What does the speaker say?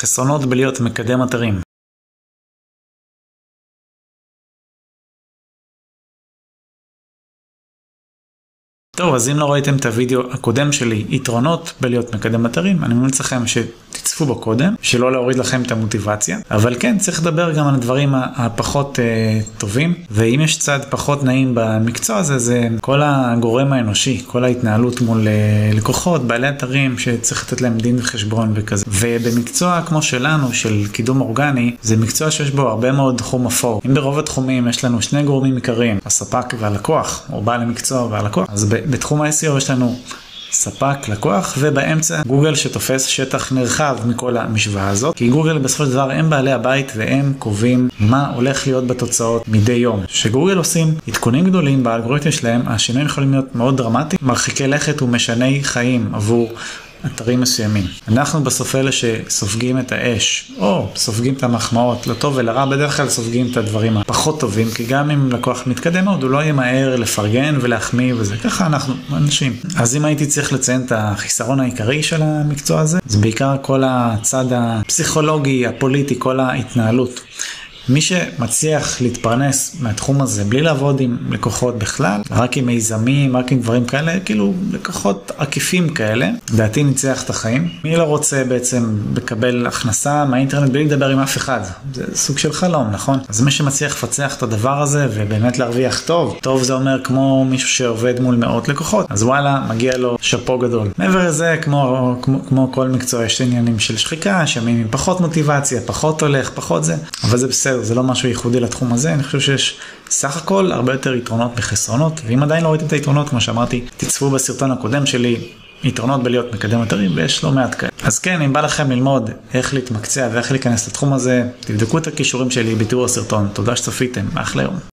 חסרונות בלהיות מקדם אתרים. טוב, אז אם לא ראיתם את הוידאו הקודם שלי, יתרונות בלהיות מקדם אתרים, אני ממליץ לכם שתצפו בו קודם, שלא להוריד לכם את המוטיבציה, אבל כן, צריך לדבר גם על הדברים הפחות אה, טובים, ואם יש צד פחות נעים במקצוע הזה, זה כל הגורם האנושי, כל ההתנהלות מול אה, לקוחות, בעלי אתרים, שצריך לתת להם דין וחשבון וכזה. ובמקצוע כמו שלנו, של קידום אורגני, זה מקצוע שיש בו הרבה מאוד תחום אפור. אם ברוב התחומים יש לנו שני גורמים עיקריים, הספק והלקוח, או בעל המקצוע והלקוח, אז בתחום ה-SEO יש לנו ספק, לקוח, ובאמצע גוגל שתופס שטח נרחב מכל המשוואה הזאת, כי גוגל בסופו של דבר הם בעלי הבית והם קובעים מה הולך להיות בתוצאות מדי יום. כשגוגל עושים עדכונים גדולים באלגוריתם שלהם, השינויים יכולים להיות מאוד דרמטיים, מרחיקי לכת ומשני חיים עבור אתרים מסוימים. אנחנו בסוף אלה שסופגים את האש, או סופגים את המחמאות, לטוב ולרע, בדרך כלל סופגים את הדברים הפחות טובים, כי גם אם לקוח מתקדם מאוד, הוא לא ימהר לפרגן ולהחמיא וזה, ככה אנחנו אנשים. אז אם הייתי צריך לציין את החיסרון העיקרי של המקצוע הזה, זה בעיקר כל הצד הפסיכולוגי, הפוליטי, כל ההתנהלות. מי שמצליח להתפרנס מהתחום הזה בלי לעבוד עם לקוחות בכלל, רק עם מיזמים, רק עם דברים כאלה, כאילו לקוחות עקיפים כאלה, לדעתי ניצח את החיים. מי לא רוצה בעצם לקבל הכנסה מהאינטרנט בלי לדבר עם אף אחד? זה סוג של חלום, נכון? אז מי שמצליח לפצח את הדבר הזה ובאמת להרוויח טוב, טוב זה אומר כמו מישהו שעובד מול מאות לקוחות, אז וואלה, מגיע לו שאפו גדול. מעבר לזה, כמו, כמו, כמו כל מקצוע, יש עניינים של שחיקה, שמים עם פחות מוטיבציה, פחות הולך, פחות זה, אבל זה בסדר. זה לא משהו ייחודי לתחום הזה, אני חושב שיש סך הכל הרבה יותר יתרונות מחסרונות, ואם עדיין לא ראיתם את היתרונות, כמו שאמרתי, תצפו בסרטון הקודם שלי. יתרונות בלהיות מקדם אתרים ויש לא מעט כאלה. אז כן, אם בא לכם ללמוד איך להתמקצע ואיך להיכנס לתחום הזה, תבדקו את הכישורים שלי בתיאור הסרטון. תודה שצפיתם, אחלה יום.